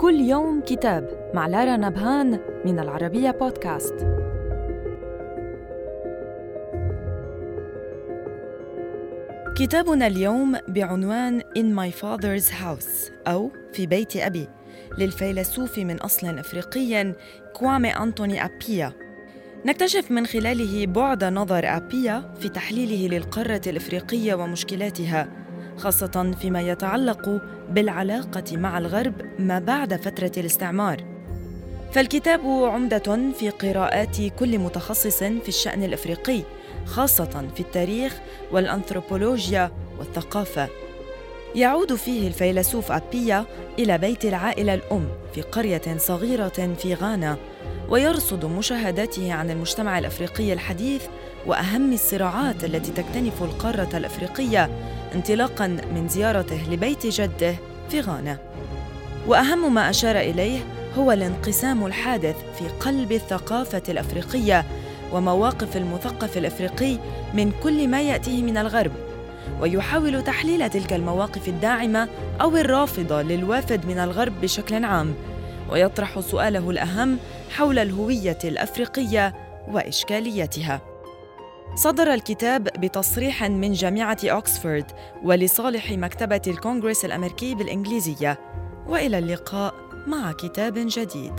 كل يوم كتاب مع لارا نبهان من العربية بودكاست. كتابنا اليوم بعنوان In My Father's House أو في بيت أبي للفيلسوف من أصل أفريقي كوامي أنتوني أبيا. نكتشف من خلاله بعد نظر أبيا في تحليله للقارة الإفريقية ومشكلاتها. خاصة فيما يتعلق بالعلاقة مع الغرب ما بعد فترة الاستعمار. فالكتاب عمدة في قراءات كل متخصص في الشأن الإفريقي، خاصة في التاريخ والأنثروبولوجيا والثقافة. يعود فيه الفيلسوف أبيا إلى بيت العائلة الأم في قرية صغيرة في غانا، ويرصد مشاهداته عن المجتمع الأفريقي الحديث وأهم الصراعات التي تكتنف القارة الأفريقية انطلاقا من زيارته لبيت جده في غانا. وأهم ما أشار إليه هو الانقسام الحادث في قلب الثقافة الأفريقية ومواقف المثقف الأفريقي من كل ما يأتيه من الغرب ويحاول تحليل تلك المواقف الداعمة أو الرافضة للوافد من الغرب بشكل عام ويطرح سؤاله الأهم حول الهوية الأفريقية وإشكاليتها. صدر الكتاب بتصريح من جامعة أكسفورد ولصالح مكتبة الكونغرس الأمريكي بالإنجليزية. وإلى اللقاء مع كتاب جديد.